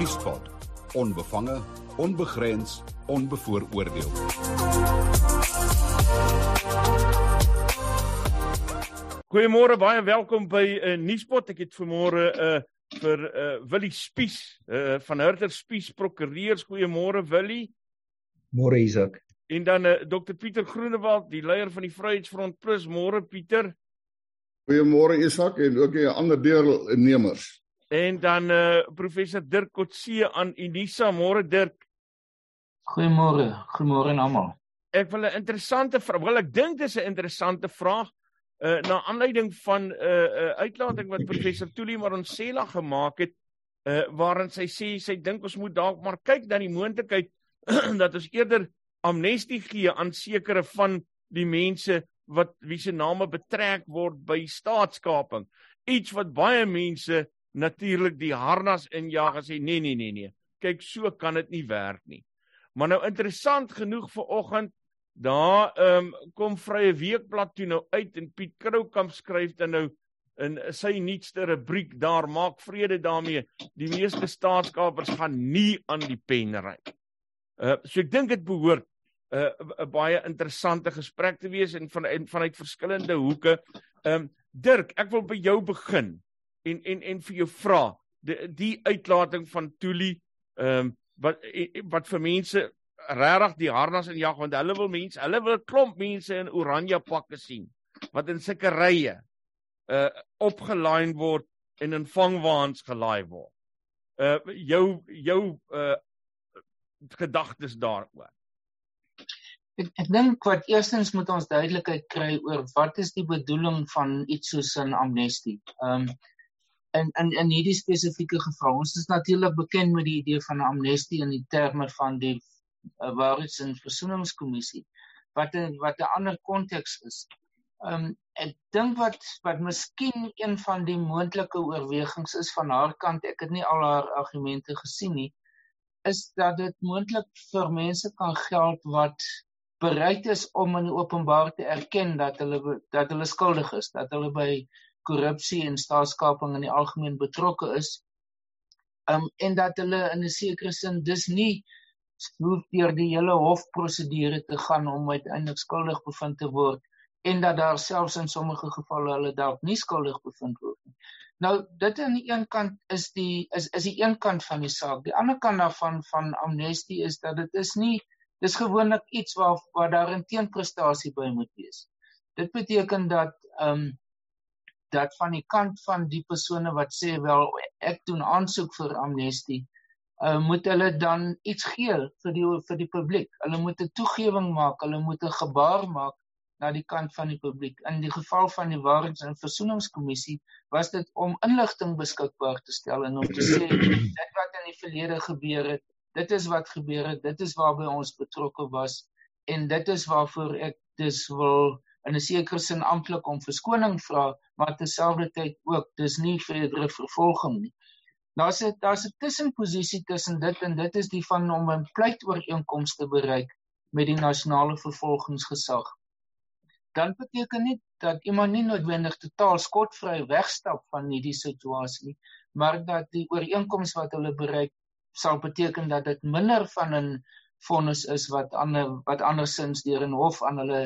Nuuspot. Onbevange, onbegrens, onbevooroordeel. Goeiemôre, baie welkom by 'n uh, Nuuspot. Ek het vanmôre 'n uh, vir uh, Willie Spies uh, van Hurter Spies Prokureurs. Goeiemôre Willie. Môre Isak. En dan uh, Dr Pieter Groenewald, die leier van die Vryheidsfront Plus. Môre Pieter. Goeiemôre Isak en ook die ander deelnemers. En dan uh, professor Dirk Kotse aan Unisa. Môre Dirk. Goeiemôre. Goeiemôre aan almal. Ek wil 'n interessante vraag, wel ek dink dis 'n interessante vraag uh na aanleiding van 'n uh, uh, uitlating wat professor Tuli Maronsela gemaak het uh waarin sy sê sy dink ons moet dalk maar kyk na die moontlikheid dat ons eerder amnestie gee aan sekere van die mense wat wie se name betrek word by staatskaping iets wat baie mense natuurlik die harnas injaag en sê nee nee nee nee kyk so kan dit nie werk nie maar nou interessant genoeg vir oggend Daar ehm um, kom Vrye Weekblad toe nou uit en Piet Kroukamp skryf dan nou in sy nuutste rubriek daar maak vrede daarmee. Die meeste staatskapers gaan nie aan die pen ry. Uh so ek dink dit behoort 'n uh, 'n baie interessante gesprek te wees en van en vanuit verskillende hoeke. Ehm um, Dirk, ek wil by jou begin en en en vir jou vra die, die uitlating van Tuli ehm um, wat wat vir mense regtig die harnas in jag want hulle wil mense, hulle wil klomp mense in oranje pakke sien wat in sulke rye uh opgelyn word en in vangwaans gelaai word. Uh jou jou uh gedagtes daaroor. Ek ek dink wat eerstens moet ons duidelikheid kry oor wat is die bedoeling van iets soos 'n amnestie. Um in in in hierdie spesifieke geval, ons is natuurlik bekend met die idee van 'n amnestie in die terme van die 'n waarheids- en versoeningskommissie wat 'n wat 'n ander konteks is. Um ek dink wat wat miskien een van die moontlike oorwegings is van haar kant, ek het nie al haar argumente gesien nie, is dat dit moontlik vir mense kan geld wat bereid is om in openbaar te erken dat hulle dat hulle skuldig is, dat hulle by korrupsie en staatskaping in die algemeen betrokke is. Um en dat hulle in 'n sekere sin dis nie hoef deur die hele hofprosedure te gaan om uiteindelik skuldig bevind te word en dat daar selfs in sommige gevalle hulle dalk nie skuldig bevind word nie. Nou dit aan die een kant is die is is die een kant van die saak. Die ander kant daarvan van amnestie is dat dit is nie dis gewoonlik iets waar waar daar 'n teenprestasie by moet wees. Dit beteken dat ehm um, dat van die kant van die persone wat sê wel ek doen aansoek vir amnestie uh, moet hulle dan iets gee vir die vir die publiek. Hulle moet 'n toegewing maak, hulle moet 'n gebaar maak na die kant van die publiek. In die geval van die Waarheids- en Versoeningskommissie was dit om inligting beskikbaar te stel en om te sê dit wat in die verlede gebeur het, dit is wat gebeur het, dit is waarby ons betrokke was en dit is waarvoor ek dis wil in 'n sekere sin amptelik om verskoning vra, maar terselfdertyd ook dis nie verdere vervolging nie. Daar's 'n daar's 'n tussenposisie tussen dit en dit is die van om 'n pleitooreenkoms te bereik met die nasionale vervolgingsgesag. Dan beteken dit dat iemand nie noodwendig totaal skotvry wegstap van hierdie situasie, maar dat die ooreenkoms wat hulle bereik sal beteken dat dit minder van 'n vonnis is wat ander wat andersins deur 'n hof aan hulle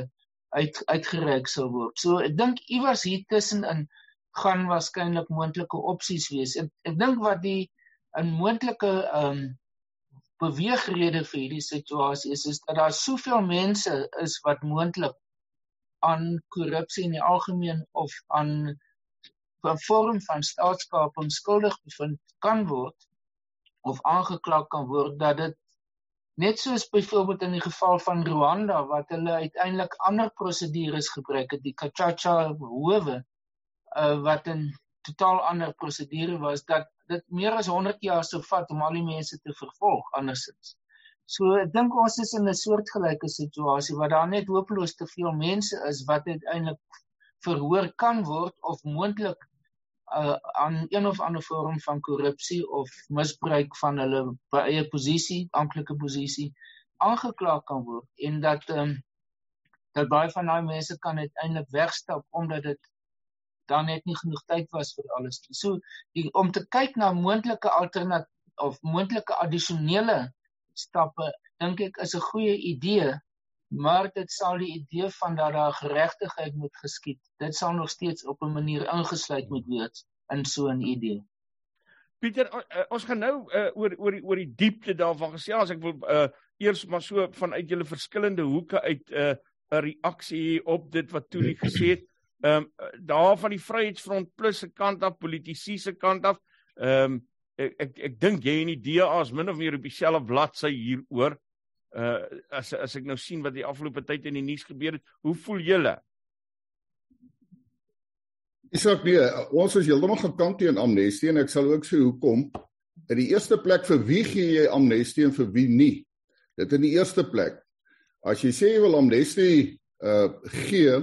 uit uitgereik sou word. So ek dink iewers hier tussenin gaan waarskynlik moontlike opsies wees. Ek ek dink wat die 'n moontlike ehm um, beweegrede vir hierdie situasie is is dat daar soveel mense is wat moontlik aan korrupsie in die algemeen of aan 'n vorm van staatskaping skuldig bevind kan word of aangekla kan word dat dit net soos byvoorbeeld in die geval van Rwanda wat hulle uiteindelik ander prosedures gebruik het die Kachacha howe uh, wat 'n totaal ander prosedure was dat dit meer as 100 jaar sou vat om al die mense te vervolg andersins. So ek dink ons is in 'n soortgelyke situasie waar daar net hopeloos te veel mense is wat uiteindelik verhoor kan word of moontlik uh, aan een of ander vorm van korrupsie of misbruik van hulle eie posisie, amptelike posisie aangekla kan word en dat ehm um, dat baie van daai mense kan uiteindelik wegstap omdat dit dan net nie genoeg tyd was vir alles nie. So die, om te kyk na moontlike alternatiewe of moontlike addisionele stappe dink ek is 'n goeie idee maar dit sal die idee van dat daar geregtigheid moet geskied dit sal nog steeds op 'n manier ingesluit moet wees in so 'n idee. Pieter ons gaan nou uh, oor oor die oor die diepte daarvan gesels. Ek wil uh, eers maar so vanuit julle verskillende hoeke uit 'n uh, 'n reaksie op dit wat Tuli gesê het. Ehm um, daar van die Vryheidsfront plus se kant af politisie se kant af ehm um, ek ek, ek dink jy en die DA is min of meer op dieselfde bladsy hieroor uh as as ek nou sien wat die afgelope tyd in die nuus gebeur het, hoe voel julle? Isak nee, ons is heeltemal gekant teen amnestie en ek sal ook sê hoekom. In die eerste plek vir wie gee jy amnestie en vir wie nie? Dit in die eerste plek. As jy sê jy wil amnestie uh gee,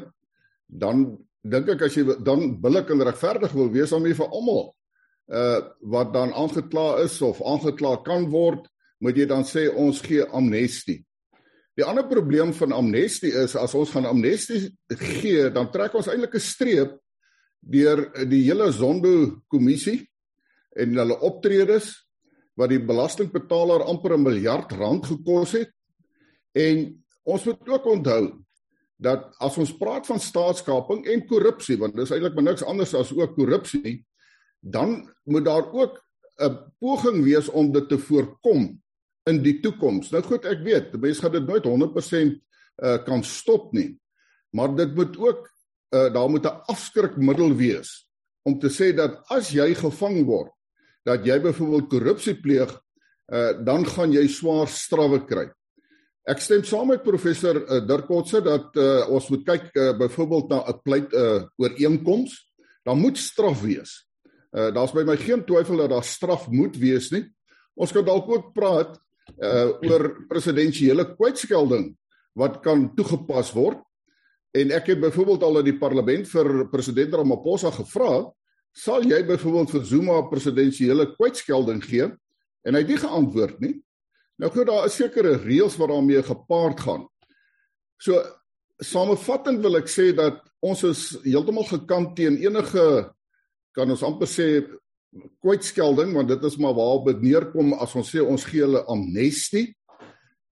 dan dink ek as jy dan billik en regverdig wil wees om vir almal uh wat dan aangekla is of aangekla kan word moet jy dan sê ons gee amnestie. Die ander probleem van amnestie is as ons gaan amnestie gee, dan trek ons eintlik 'n streep deur die hele Zondo kommissie en hulle optredes wat die belastingbetaler amper 'n miljard rand gekos het. En ons moet ook onthou dat as ons praat van staatskaping en korrupsie, want dis eintlik maar niks anders as ook korrupsie, dan moet daar ook 'n poging wees om dit te voorkom in die toekoms. Nou goed, ek weet, mense gaan dit nooit 100% uh, kan stop nie. Maar dit moet ook uh, daar moet 'n afskrikmiddel wees om te sê dat as jy gevang word dat jy byvoorbeeld korrupsie pleeg, uh, dan gaan jy swaar strawwe kry. Ek stem saam met professor uh, Dirk Kotse dat uh, ons moet kyk uh, byvoorbeeld na 'n pleit uh, ooreenkoms. Daar moet straf wees. Uh, Daar's by my geen twyfel dat daar straf moet wees nie. Ons kan dalk ook praat uh oor presidensiële kwytskelding wat kan toegepas word. En ek het byvoorbeeld al in die parlement vir president Ramaphosa gevra, sal jy byvoorbeeld vir Zuma presidensiële kwytskelding gee? En hy het nie geantwoord nie. Nou goed, daar is sekere reëls wat daarmee gepaard gaan. So samevattend wil ek sê dat ons is heeltemal gekant teen enige kan ons amper sê kwytskelding want dit is maar waarop dit neerkom as ons sê ons gee hulle amnestie.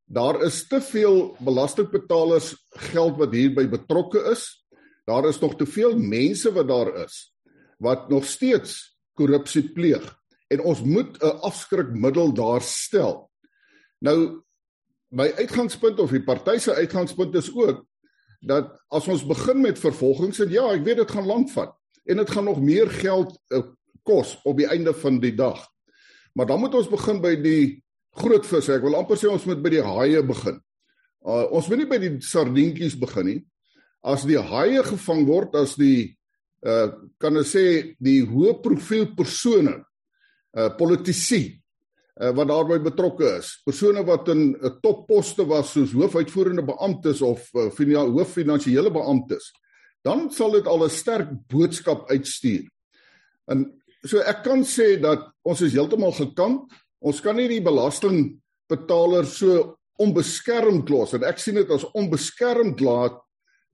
Daar is te veel belastingbetalers geld wat hierby betrokke is. Daar is nog te veel mense wat daar is wat nog steeds korrupsie pleeg en ons moet 'n afskrikmiddel daar stel. Nou my uitgangspunt of die party se uitgangspunt is ook dat as ons begin met vervolgings en ja, ek weet dit gaan lank vat en dit gaan nog meer geld uh, kos op die einde van die dag. Maar dan moet ons begin by die groot visse. Ek wil amper sê ons moet by die haie begin. Uh, ons moet nie by die sardientjies begin nie. As die haie gevang word as die uh kan ons sê die hoë profiel persone uh politici uh wat daarbey betrokke is. Persone wat in 'n uh, topposte was soos hoofuitvoerende beamptes of uh, hooffinansiële beamptes. Dan sal dit al 'n sterk boodskap uitstuur. En so ek kan sê dat ons is heeltemal gekant. Ons kan nie die belastingbetaler so onbeskermd los en ek sien dit as onbeskermd laat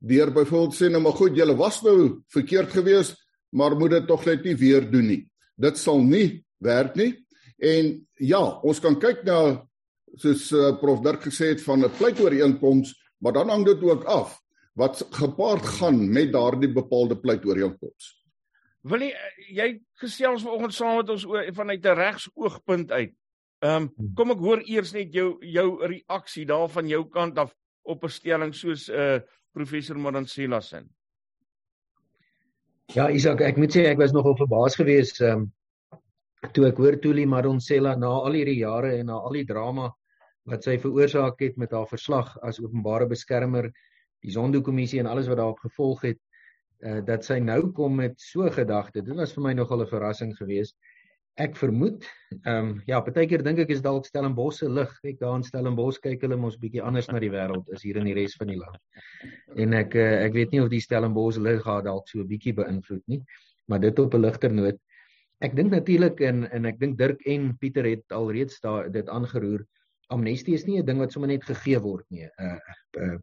deur byvoorbeeld sê nou maar goed, julle was nou verkeerd geweest, maar moet dit tog net nie weer doen nie. Dit sal nie werk nie. En ja, ons kan kyk na soos uh, prof Dirk gesê het van 'n pleitooreenkoms, maar dan hang dit ook af wat gepaard gaan met daardie bepaalde pleitooreenkoms. Wil jy jy gesels vanoggend saam met ons oor vanuit 'n regsoogpunt uit. Ehm um, kom ek hoor eers net jou jou reaksie daar van jou kant af op 'n stelling soos 'n uh, professor Maransela se. Ja, Isak, ek moet sê ek was nogal verbaas geweest ehm um, toe ek hoor Tuli Maransela na al hierdie jare en na al die drama wat sy veroorsaak het met haar verslag as openbare beskermer, die Zondo-kommissie en alles wat daarop gevolg het uh, dat sy nou kom met so gedagte. Dit was vir my nogal 'n verrassing geweest. Ek vermoed, ehm um, ja, partykeer dink ek is dalk Stellenbosch se lig. Ek daar in Stellenbosch kyk hulle mos bietjie anders na die wêreld as hier in die res van die land. En ek uh, ek weet nie of die Stellenbosch lig gaan dalk so 'n bietjie beïnvloed nie, maar dit op 'n ligter noot. Ek dink natuurlik en en ek dink Dirk en Pieter het alreeds daar dit aangeroer. Amnestie is nie 'n ding wat sommer net gegee word nie. Uh, uh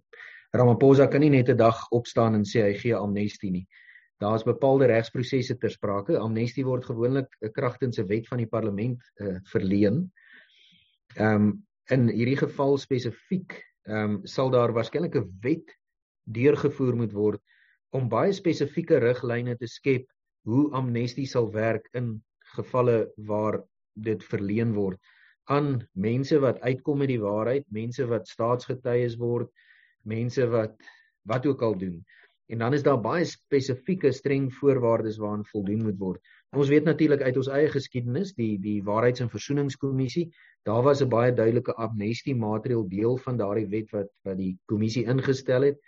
Ramaphosa kan nie net 'n dag opstaan en sê hy gee amnestie nie. daar's bepaalde regsprosesse ter sprake. Amnestie word gewoonlik 'n kragtense wet van die parlement uh, verleen. Ehm um, in hierdie geval spesifiek ehm um, sal daar waarskynlik 'n wet deurgevoer moet word om baie spesifieke riglyne te skep hoe amnestie sal werk in gevalle waar dit verleen word aan mense wat uitkom met die waarheid, mense wat staatsgetuies word, mense wat wat ook al doen. En dan is daar baie spesifieke streng voorwaardes waaraan voldoen moet word. Ons weet natuurlik uit ons eie geskiedenis, die die Waarheids- en Versoeningskommissie, daar was 'n baie duidelike amnestie maatreel deel van daardie wet wat wat die kommissie ingestel het.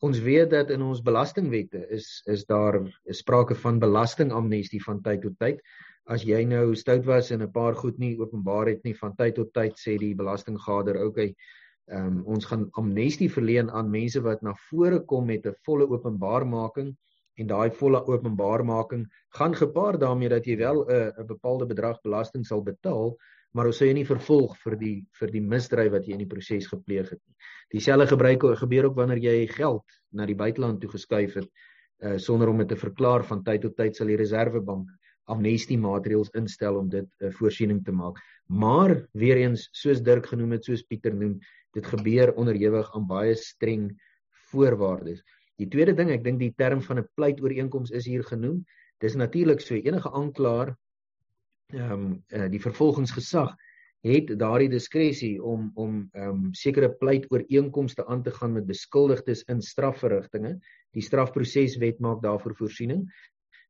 Ons weet dat in ons belastingwette is is daar sprake van belastingamnestie van tyd tot tyd. As jy nou stout was en 'n paar goed nie openbaar het nie van tyd tot tyd sê die belastinggader, okay, Ehm um, ons gaan amnestie verleen aan mense wat na vore kom met 'n volle openbaarmaking en daai volle openbaarmaking gaan gepaard daarmee dat jy wel 'n 'n bepaalde bedrag belasting sal betaal, maar ons sou jy nie vervolg vir die vir die misdryf wat jy in die proses gepleeg het nie. Dieselfde gebruik gebeur ook wanneer jy geld na die buiteland toe geskuif het uh sonder om dit te verklaar van tyd tot tyd sal die reservebank amnestie maatreëls instel om dit 'n uh, voorsiening te maak. Maar weer eens soos Dirk genoem het, soos Pieter noem, dit gebeur onderhewig aan baie streng voorwaardes. Die tweede ding, ek dink die term van 'n pleitooreenkoms is hier genoem. Dis natuurlik so enige aanklaer ehm um, uh, die vervolgingsgesag het daardie diskresie om om ehm um, sekere pleitooreenkomste aan te gaan met beskuldigdes in strafverrigtinge. Die strafproseswet maak daarvoor voorsiening.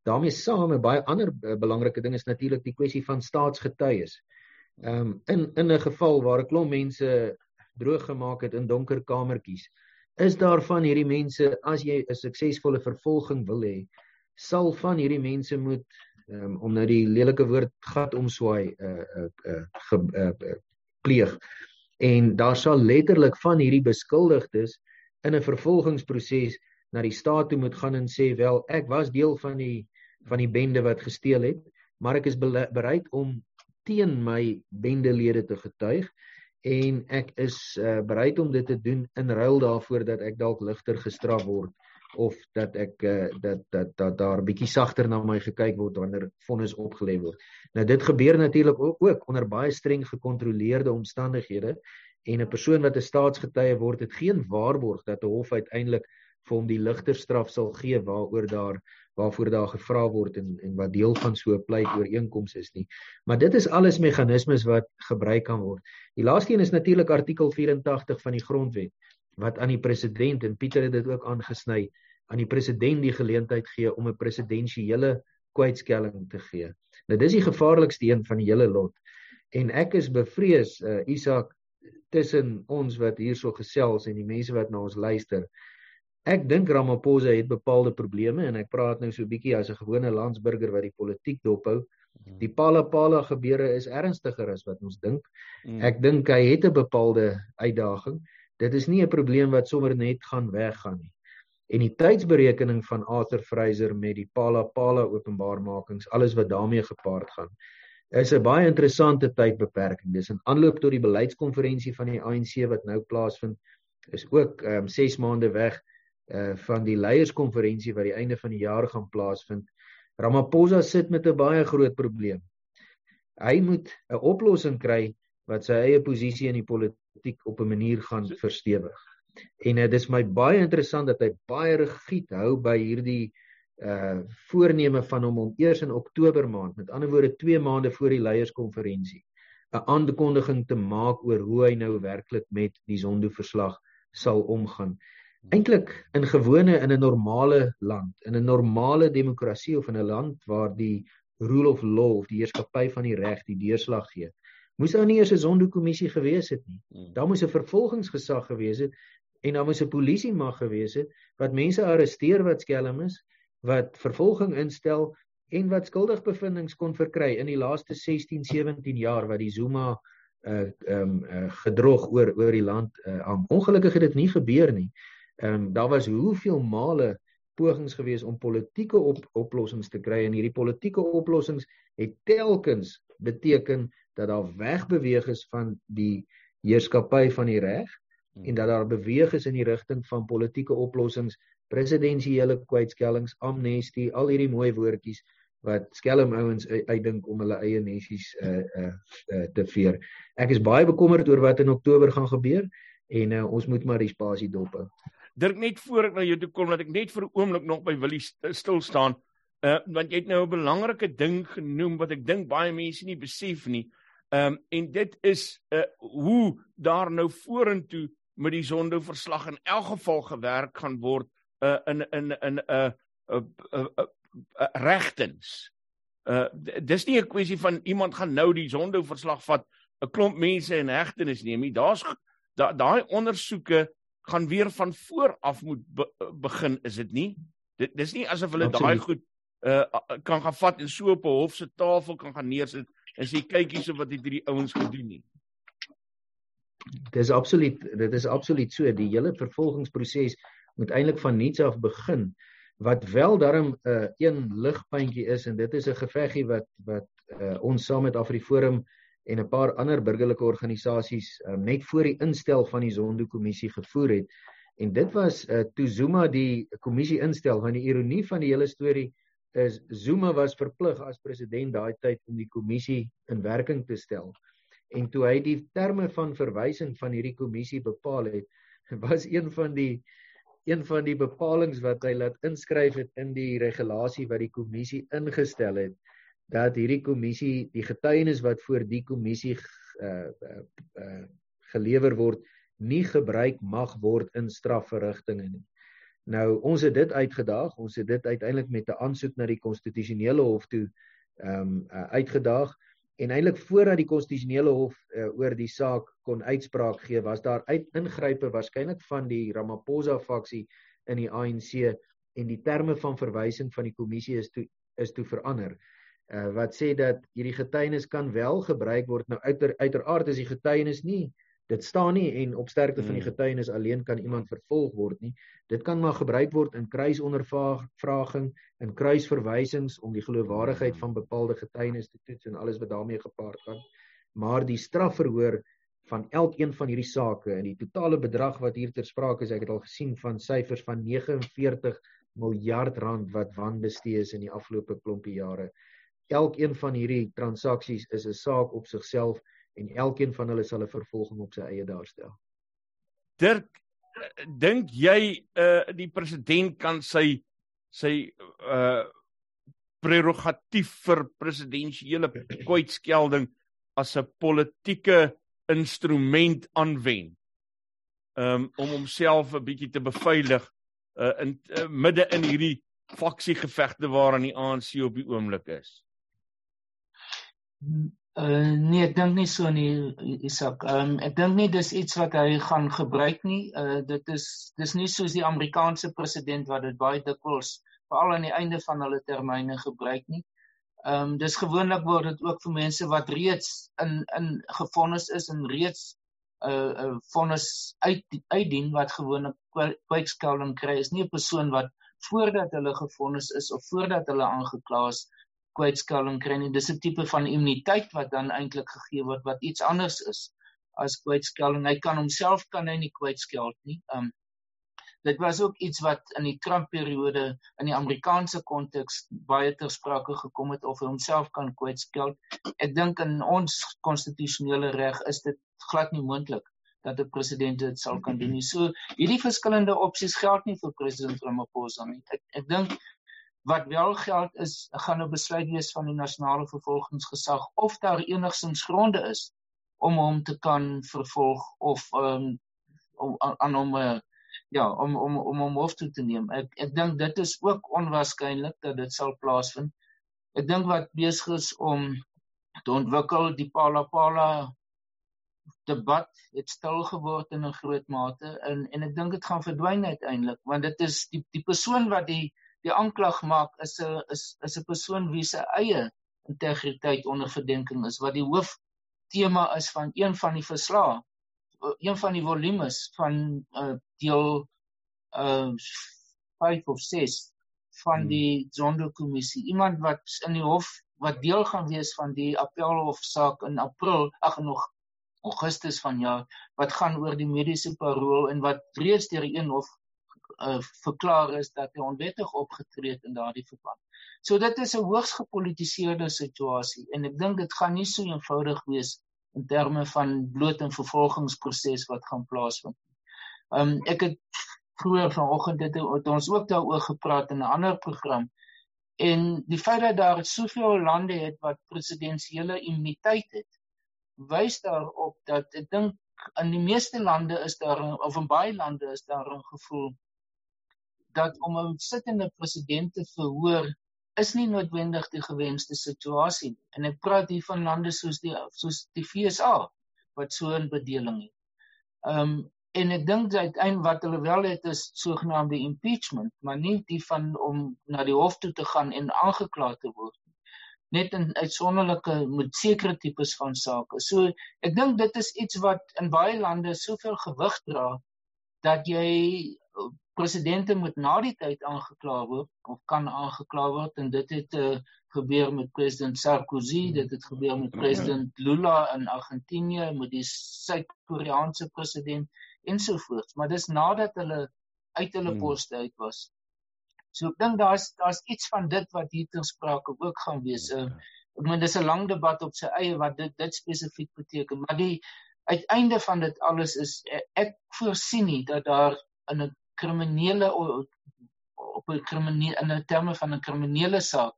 daarmee saam 'n baie ander uh, belangrike ding is natuurlik die kwessie van staatsgetuies. Ehm um, in in 'n geval waar 'n klomp mense droog gemaak het in donker kamertjies. Is daar van hierdie mense as jy 'n suksesvolle vervolging wil hê, sal van hierdie mense moet um, om nou die lelike woord gat omswaai 'n uh, 'n uh, uh, uh, pleeg. En daar sal letterlik van hierdie beskuldigdes in 'n vervolgingsproses na die staat toe moet gaan en sê wel ek was deel van die van die bende wat gesteel het, maar ek is bereid om teen my bendelede te getuig en ek is uh, bereid om dit te doen in ruil daarvoor dat ek dalk ligter gestraf word of dat ek uh, dat dat dat daar bietjie sagter na my gekyk word wanneer vonnis opgelê word. Nou dit gebeur natuurlik ook, ook onder baie streng gekontroleerde omstandighede en 'n persoon wat 'n staatsgetuie word het geen waarborg dat 'n hof uiteindelik vir hom die ligter straf sal gee waaroor daar waarvoor daar gevra word en en wat deel van so 'n pleit ooreenkoms is nie. Maar dit is alles meganismes wat gebruik kan word. Die laaste een is natuurlik artikel 84 van die grondwet wat aan die president en Pieter het dit ook aangesny aan die president die geleentheid gee om 'n presidensiële kwytskelling te gee. Nou dis die gevaarlikste een van die hele lot. En ek is bevrees uh, Isak tussen ons wat hierso gesels en die mense wat na ons luister Ek dink Ramaphosa het bepaalde probleme en ek praat nou so 'n bietjie as 'n gewone landsburger wat die politiek dophou. Mhm. Die Palapala gebeure is ernstiger as wat ons dink. Mm. Ek dink hy het 'n bepaalde uitdaging. Dit is nie 'n probleem wat sommer net gaan weggaan nie. En die tydsberekening van Arthur Fraser met die Palapala openbaarmakings, alles wat daarmee gepaard gaan, is 'n baie interessante tydbeperking. Dis in aanloop tot die beleidskonferensie van die ANC wat nou plaasvind, is ook ehm um, 6 maande weg uh van die leierskonferensie wat die einde van die jaar gaan plaasvind. Ramaphosa sit met 'n baie groot probleem. Hy moet 'n oplossing kry wat sy eie posisie in die politiek op 'n manier gaan verstewig. En dit uh, is my baie interessant dat hy baie rigied hou by hierdie uh voorneme van hom om eers in Oktober maand, met ander woorde 2 maande voor die leierskonferensie, 'n aankondiging te maak oor hoe hy nou werklik met die Zondo verslag sal omgaan eintlik in gewone in 'n normale land, in 'n normale demokrasie of in 'n land waar die rule of law of die heerskappy van die reg die deurslag gee. Moes daar nie eers 'n sondekommissie gewees het nie. Hmm. Daar moes 'n vervolgingsgesag gewees het en daar moes 'n polisie mag gewees het wat mense arresteer wat skelm is, wat vervolging instel en wat skuldigbevindings kon verkry in die laaste 16, 17 jaar wat die Zuma uh ehm um, uh, gedrog oor oor die land uh ongelukkig het dit nie gebeur nie. Ehm um, daar was hoeveel male pogings gewees om politieke op, oplossings te kry en hierdie politieke oplossings het telkens beteken dat daar wegbeweeg is van die heerskappy van die reg hmm. en dat daar beweeg is in die rigting van politieke oplossings presidensiële kwytskellings, amnestie, al hierdie mooi woordjies wat skelm ouens uitdink om hulle eie nessies uh uh, uh te veer. Ek is baie bekommerd oor wat in Oktober gaan gebeur en uh, ons moet maar die spasie dop hou. Dirk net voor ek na jou toe kom dat ek net vir 'n oomblik nog by Willie stil staan. Uh want jy het nou 'n belangrike ding genoem wat ek dink baie mense nie besef nie. Ehm um, en dit is uh hoe daar nou vorentoe met die Zondo verslag in elk geval gewerk gaan word uh in in in 'n uh, uh, uh, uh, uh, regtens. Uh dis nie 'n kwessie van iemand gaan nou die Zondo verslag vat 'n klomp mense in hegtenis neem nie. Daar's daai da ondersoeke gaan weer van voor af moet be, begin is dit nie? Dit dis nie asof hulle daai goed uh, kan gaan vat en so op 'n hof se tafel kan gaan neersit en sê kyk hierso wat het hierdie ouens gedoen nie. Dis absoluut dit is absoluut so. Die hele vervolgingsproses moet eintlik van niets af begin wat wel darm 'n uh, een ligpuntjie is en dit is 'n geveggie wat wat uh, ons saam met Afriforum en 'n paar ander burgerlike organisasies um, net voor die instel van die Zondo-kommissie gevoer het. En dit was uh, toe Zuma die kommissie instel, want die ironie van die hele storie is Zuma was verplig as president daai tyd om die kommissie in werking te stel. En toe hy die terme van verwysing van hierdie kommissie bepaal het, was een van die een van die bepalinge wat hy laat inskryf het in die regulasie wat die kommissie ingestel het dat hierdie kommissie die getuienis wat voor die kommissie uh, uh, uh, gelewer word nie gebruik mag word in strafverrigtinge nie. Nou ons het dit uitgedaag, ons het dit uiteindelik met 'n aansoek na die konstitusionele hof toe ehm um, uh, uitgedaag. En eintlik voordat die konstitusionele hof uh, oor die saak kon uitspraak gee, was daar uit ingrype waarskynlik van die Ramaphosa faksie in die ANC en die terme van verwysing van die kommissie is toe is toe verander. uh, wat sê dat hierdie getuienis kan wel gebruik word. Nou uiter, uiteraard is die getuienis nie dit staan nie en op sterkte van die hmm. getuienis alleen kan iemand vervolg word nie. Dit kan maar gebruik word in kruisondervraging in kruisverwysings om die geloofwaardigheid van bepaalde getuienis te toets en alles wat daarmee gepaard gaan. Maar die strafverhoor van elkeen van hierdie sake en die totale bedrag wat hier ter sprake is ek het al gesien van syfers van 49 miljard rand wat wanbestee is in die afgelope klompie jare elkeen van hierdie transaksies is 'n saak op sigself en elkeen van hulle sal 'n vervolging op sy eie daarstel. Dirk, dink jy uh die president kan sy sy uh prerogatief vir presidensiële kwytskelding as 'n politieke instrument aanwend um om homself 'n bietjie te beveilig uh in uh, midde in hierdie faksiegevegte waaraan die ANC op die oomblik is. Uh, nee, ek dink nie so nie Isak. Ehm um, ek dink nie dis iets wat hy gaan gebruik nie. Uh dit is dis nie soos die Amerikaanse president wat dit baie dikwels veral aan die einde van hulle termyne gebruik nie. Ehm um, dis gewoonlik word dit ook vir mense wat reeds in in gefonnis is en reeds 'n uh, 'n uh, vonnis uit uitdien wat gewoonlik kwytskelding kry. Is nie 'n persoon wat voordat hulle gefonnis is of voordat hulle aangekla is kwytskelling kry nie. Dis 'n tipe van immuniteit wat dan eintlik gegee word wat iets anders is as kwytskelling. Hy kan homself kan hy nie kwytskeld nie. Um dit was ook iets wat in die Trump-periode in die Amerikaanse konteks baie ter sprake gekom het of hy homself kan kwytskeld. Ek dink in ons konstitusionele reg is dit glad nie moontlik dat 'n president dit sal kan doen nie. So hierdie verskillende opsies geld nie vir president Ramaphosa nie. Ek ek dink Wat wel geld is, gaan nou besluit wees van die nasionale vervolgingsgesag of daar enigsins gronde is om hom te kan vervolg of um, om aan hom uh, ja, om om om hom hof toe te neem. Ek ek dink dit is ook onwaarskynlik dat dit sal plaasvind. Ek dink wat besig is om te ontwikkel die Pala Pala debat het stil geword in 'n groot mate en en ek dink dit gaan verdwyn uiteindelik want dit is die die persoon wat die die aanklag maak is 'n is is 'n persoon wie se eie integriteit onder verdenking is wat die hoof tema is van een van die verslae een van die volumes van uh, deel uh 5 of 6 van hmm. die Zondo kommissie iemand wat in die hof wat deel gaan wees van die appelhofsaak in April ag nog Augustus vanjaar wat gaan oor die mediese parol en wat reeds deur een hof uh, verklaar is dat hy onwettig opgetree het in daardie verband. So dit is 'n hoogs gepolitiseerde situasie en ek dink dit gaan nie so eenvoudig wees in terme van bloot 'n vervolgingsproses wat gaan plaasvind. Um ek het vroeër vanoggend dit het ons ook daaroor gepraat in 'n ander program en die feit dat daar soveel lande het wat presidensiële immuniteit het wys daarop dat ek dink in die meeste lande is daar of in baie lande is daar 'n gevoel dat om 'n sittende president te verhoor is nie noodwendig die gewenste situasie en ek praat hier van lande soos die soos die FSA wat so 'n bedeling het. Ehm um, en ek dink uiteindelik wat hulle wel het is sogenaamde impeachment, maar nie die van om na die hof toe te gaan en aangekla te word nie. Net in uitsonderlike met sekere tipes van sake. So ek dink dit is iets wat in baie lande soveel gewig dra dat jy presidente moet na die tyd aangekla word of kan aangekla word en dit het uh, gebeur met president Sarkozy, dit het gebeur met president Lula in Argentinië, met die Suid-Koreaanse president ensovoorts, maar dis nadat hulle uit hulle hmm. poste uit was. So ek dink daar's daar's iets van dit wat hier ter sprake ook gaan wees. Uh, ek meen dis 'n lang debat op sy eie wat dit dit spesifiek beteken, maar die uiteinde van dit alles is ek voorsien nie dat daar in 'n kriminele op 'n kriminele in 'n terme van 'n kriminele saak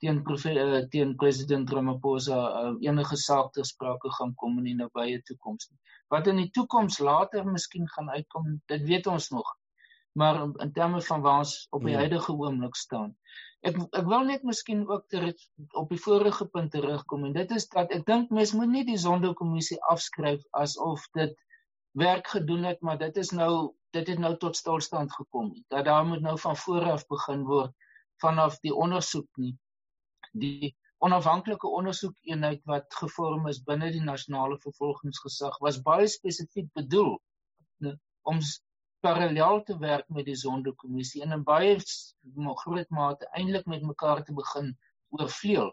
teen uh, teen president Ramaphosa uh, enige saak ter sprake gaan kom in die nabye toekoms nie. Wat in die toekoms later miskien gaan uitkom, dit weet ons nog. Maar in terme van waar ons op die ja. huidige oomblik staan. Ek ek wil net miskien ook ter, op die vorige punt terugkom en dit is dat ek dink mens moet nie die Zondo-kommissie afskryf asof dit werk gedoen het, maar dit is nou dit het nou tot stilstand gekom. Dat daar moet nou van voor af begin word vanaf die ondersoek nie. Die onafhanklike ondersoekeenheid wat gevorm is binne die nasionale vervolgingsgesag was baie spesifiek bedoel ne, om parallel te werk met die sondekommissie en in baie groot mate eintlik met mekaar te begin oorvleuel.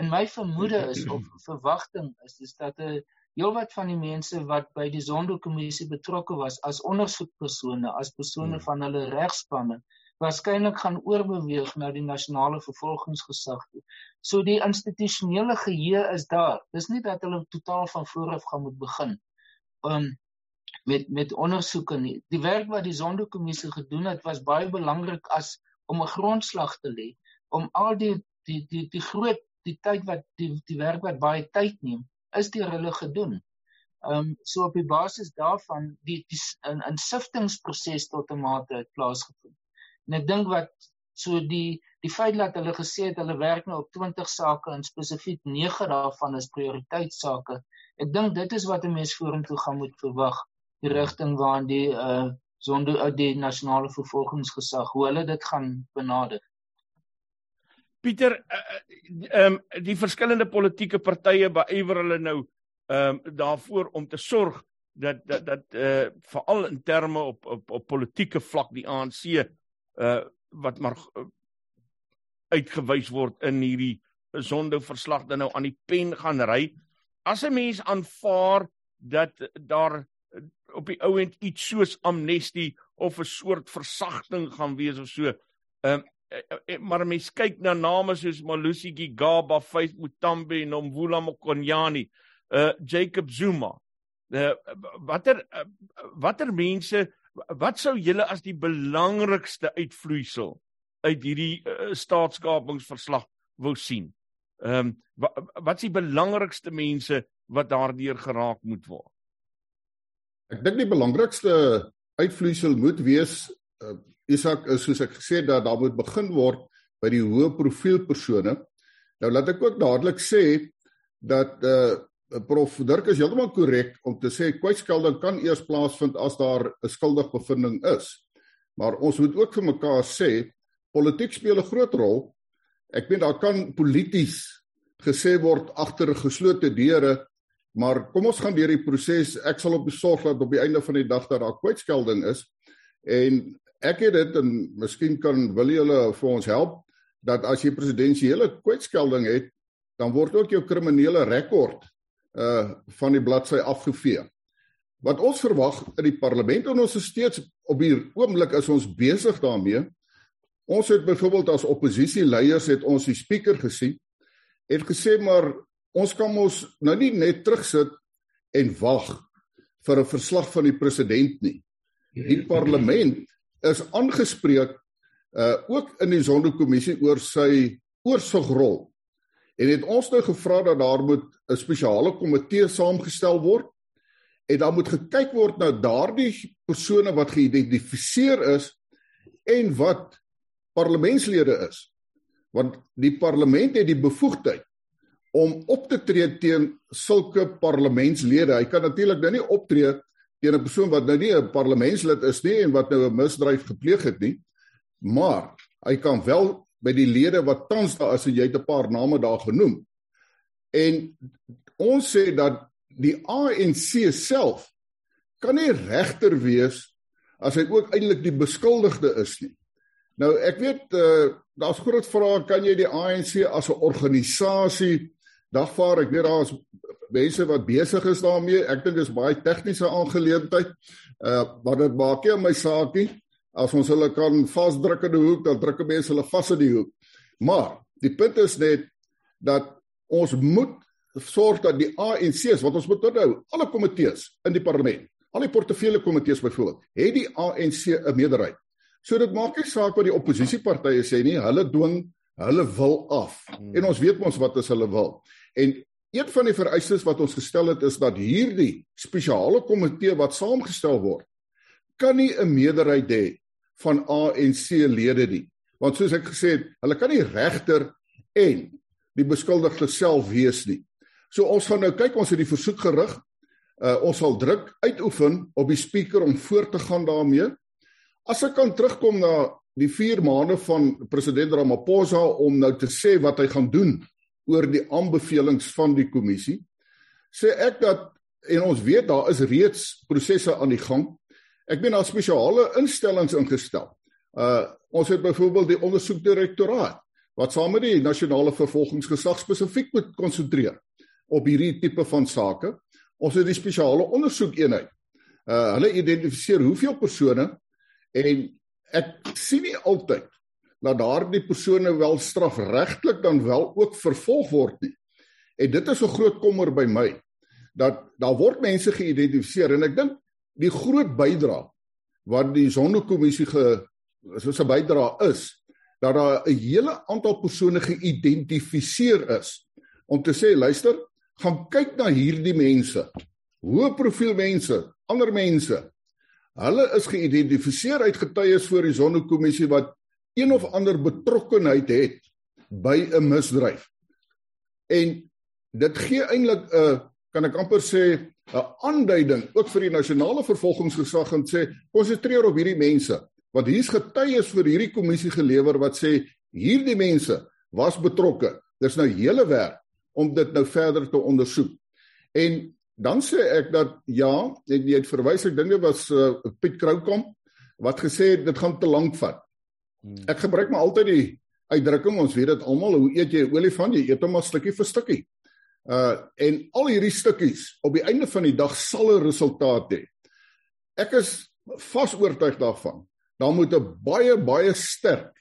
En my vermoede is of verwagting is is dat 'n heelwat van die mense wat by die Zondo-kommissie betrokke was as ondersoekpersone, as persone hmm. van hulle regspanne, waarskynlik gaan oorbeweeg na die nasionale vervolgingsgesag toe. So die institusionele geheue is daar. Dis nie dat hulle totaal van voor af gaan moet begin um met met ondersoeke nie. Die werk wat die Zondo-kommissie gedoen het, was baie belangrik as om 'n grondslag te lê om al die die die die groot die tyd wat die die werk wat baie tyd neem is deur hulle gedoen. Ehm um, so op die basis daarvan die die in 'n siftingproses tot 'n mate het plaasgevind. En ek dink wat so die die feit dat hulle gesê het hulle werk nou op 20 sake en spesifiek 9 daarvan is prioriteitsake. Ek dink dit is wat 'n mens vorentoe gaan moet verwag die rigting waarin die uh sonde uit die nasionale vervolgingsgesag hoe hulle dit gaan benader. Pieter eh, eh, ehm uh, um, die verskillende politieke partye beywer hulle nou ehm um, daarvoor om te sorg dat dat dat eh uh, veral in terme op op op politieke vlak die ANC eh uh, wat maar uh, uitgewys word in hierdie sonde verslag dan nou aan die pen gaan ry. As 'n mens aanvaar dat daar op die ou end iets soos amnestie of 'n soort versagting gaan wees of so. Ehm Eh, eh, eh, maar mens kyk na name soos Malusi Gigaba, Faith Mutambe en Nomvula Mokonyane, uh Jacob Zuma. Uh watter uh, watter mense wat sou julle as die belangrikste uitvloeisel uit hierdie uh, staatskapingsverslag wou sien? Ehm um, wat, wat is die belangrikste mense wat daardeur geraak moet word? Ek dink die belangrikste uitvloeisel moet wees uh, Isak is soos ek gesê dat daar moet begin word by die hoë profiel persone. Nou laat ek ook dadelik sê dat uh prof Dirk is heeltemal korrek om te sê kwytskelding kan eers plaasvind as daar 'n skuldige bevinding is. Maar ons moet ook vir mekaar sê politiek speel 'n groot rol. Ek weet daar kan polities gesê word agter geslote deure, maar kom ons gaan deur die proses. Ek sal op besorg dat op die einde van die dag dat daar kwytskelding is en ek het dit en miskien kan wil julle vir ons help dat as jy presidensiële kwytskelding het, dan word ook jou kriminele rekord uh van die bladsy afgevee. wat ons verwag in die parlement en ons is steeds op hier oomblik is ons besig daarmee. Ons het byvoorbeeld as oppositieleiers het ons die spreker gesien het gesê maar ons kan ons nou nie net terugsit en wag vir 'n verslag van die president nie. Die parlement is aangespreek uh ook in die sondekommissie oor sy oorsigrol. En het ons nou gevra dat daar moet 'n spesiale komitee saamgestel word en dan moet gekyk word na daardie persone wat geïdentifiseer is en wat parlementslede is. Want die parlement het die bevoegdheid om op te tree teen sulke parlementslede. Hy kan natuurlik nou nie optree teen 'n persoon wat nou nie 'n parlementslid is nie en wat nou 'n misdrijf gepleeg het nie. Maar hy kan wel by die lede wat tans daar is en jy het 'n paar name daar genoem. En ons sê dat die ANC self kan nie regter wees as hy ook eintlik die beskuldigde is nie. Nou ek weet uh, daar's groot vrae kan jy die ANC as 'n organisasie dagvaar? Ek weet daar is mense wat besig is daarmee. Ek dink dis baie tegniese aangeleentheid. Uh wat dit maak nie my saakie as ons hulle kan vasdruk in die hoek, dan druk mense hulle vas in die hoek. Maar die punt is net dat ons moet sorg dat die ANC's wat ons moet onthou, alle komitees in die parlement, al die portefeulje komitees byvoorbeeld, het die ANC 'n meerderheid. So dit maak nie saak wat die oppositiepartye sê nie, hulle dwing hulle wil af. Hmm. En ons weet mos wat is hulle wil. En een van die vereistes wat ons gestel het is dat hierdie spesiale komitee wat saamgestel word, kan nie 'n meerderheid hê van ANC lede nie. Want soos ek gesê het, hulle kan nie regter en die beskuldigde self wees nie. So ons gaan nou kyk, ons het die versoek gerig. Uh ons sal druk uitoefen op die spreker om voort te gaan daarmee. As ek kan terugkom na die 4 maande van president Ramaphosa om nou te sê wat hy gaan doen oor die aanbevelings van die kommissie, sê ek dat en ons weet daar is reeds prosesse aan die gang. Ek meen daar spesiale instellings ingestel. Uh ons het byvoorbeeld die ondersoekdirektoraat wat saam met die nasionale vervolgingsgesag spesifiek moet konsentreer op hierdie tipe van sake. Ons het die spesiale ondersoekeenheid. Uh hulle identifiseer hoeveel persone en ek sien nie altyd dat daardie persone wel strafregtelik dan wel ook vervolg word nie. En dit is 'n groot kommer by my dat daar word mense geïdentifiseer en ek dink die groot bydrae wat die Sonderkommissie ge soos 'n bydrae is dat daar 'n hele aantal persone geïdentifiseer is om te sê luister gaan kyk na hierdie mense. Hoë profiel mense, ander mense. Hulle is geïdentifiseer uit getuies voor die Sonnekommissie wat een of ander betrokkenheid het by 'n misdryf. En dit gee eintlik 'n kan ek amper sê 'n aanduiding ook vir die nasionale vervolgingsgesag en sê konsentreer op hierdie mense want hier's getuies vir hierdie kommissie gelewer wat sê hierdie mense was betrokke. Dis nou hele werk om dit nou verder te ondersoek. En dan sê ek dat ja, ek jy het verwys ek dink dit was uh, Piet Kroukamp wat gesê het dit gaan te lank vat. Hmm. Ek gebruik maar altyd die uitdrukking ons weet dit almal hoe eet jy 'n olifant jy eet hom maar stukkie vir stukkie. Uh en al hierdie stukkies op die einde van die dag sal 'n resultaat hê. Ek is vas oortuig daarvan. Daar moet 'n baie baie sterk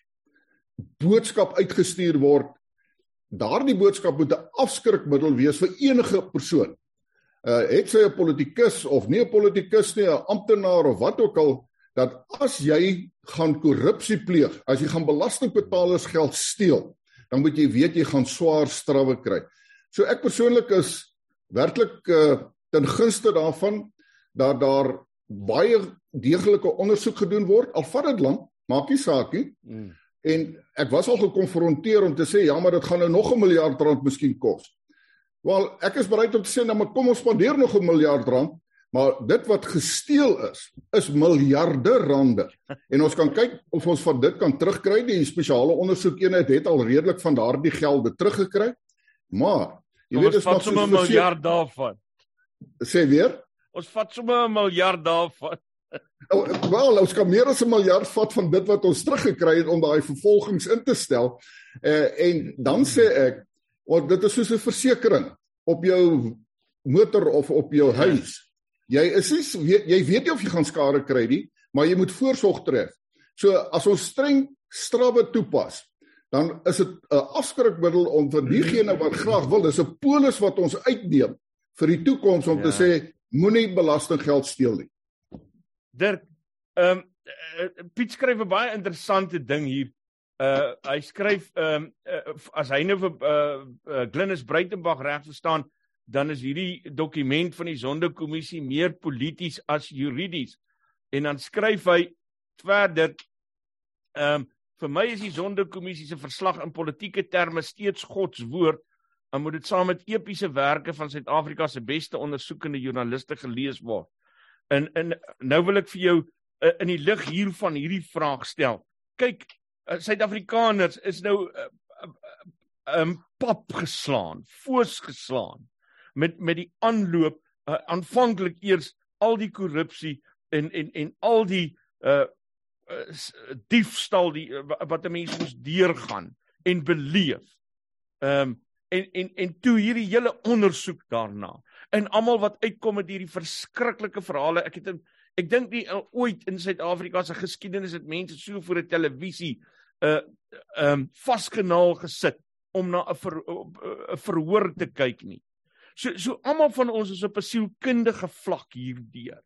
boodskap uitgestuur word daardie boodskap moet 'n afskrikmiddel wees vir enige persoon. Uh het sy 'n politikus of nie 'n politikus nie, 'n amptenaar of wat ook al dat as jy gaan korrupsie pleeg, as jy gaan belastingbetalers geld steel, dan moet jy weet jy gaan swaar strawwe kry. So ek persoonlik is werklik uh ten gunste daarvan dat daar baie deeglike ondersoek gedoen word. Al vat dit lank, maak nie saak nie. Mm. En ek was al gekonfronteer om te sê ja, maar dit gaan nou nog 'n miljard rand miskien kos. Wel, ek is bereid om te sê nou maar kom ons spandeer nog 'n miljard rand, maar dit wat gesteel is, is miljarde rande. En ons kan kyk of ons van dit kan terugkry. Die spesiale ondersoekeenheid het al redelik van daardie gelde teruggekry. Maar jy weet ons vat sommer 'n miljard daarvan. Sê weer? Ons vat sommer 'n miljard daarvan. Oh, wel, ons kan meer as 'n miljard vat van dit wat ons teruggekry het om daai vervolgings in te stel. Uh en dan sê ek, want dit is soos 'n versekering op jou motor of op jou huis. Jy is nie jy weet nie of jy gaan skade kry nie, maar jy moet voorsorg tref. So as ons streng strawwe toepas, dan is dit 'n afskrikmiddel om vir diegene wat graag wil, dis 'n polis wat ons uitneem vir die toekoms om ja. te sê moenie belastinggeld steel nie. Dirk, ehm um, Piet skryf 'n baie interessante ding hier. Uh hy skryf ehm um, uh, as hy nou vir uh, uh Glynis Breitenberg reg verstaan, dan is hierdie dokument van die Sondekommissie meer polities as juridies. En dan skryf hy verder ehm um, vir my is die Sondekommissie se verslag in politieke terme steeds God se woord en moet dit saam met epiese werke van Suid-Afrika se beste ondersoekende joernaliste gelees word. En en nou wil ek vir jou uh, in die lig hiervan hierdie vraag stel. Kyk, Suid-Afrikaners is nou 'n uh, uh, uh, um, pap geslaan, foos geslaan met met die aanloop uh, aanvanklik eers al die korrupsie en en en al die uh, uh diefstal die uh, wat 'n mens moes deurgaan en beleef. Ehm um, en en en toe hierdie hele ondersoek daarna en almal wat uitkom met hierdie verskriklike verhale ek het ek dink nie uh, ooit in Suid-Afrika se geskiedenis het mense so voor 'n televisie uh um vasgenaal gesit om na 'n ver, uh, verhoor te kyk nie. So so almal van ons is op 'n sielkundige vlak hierdeur.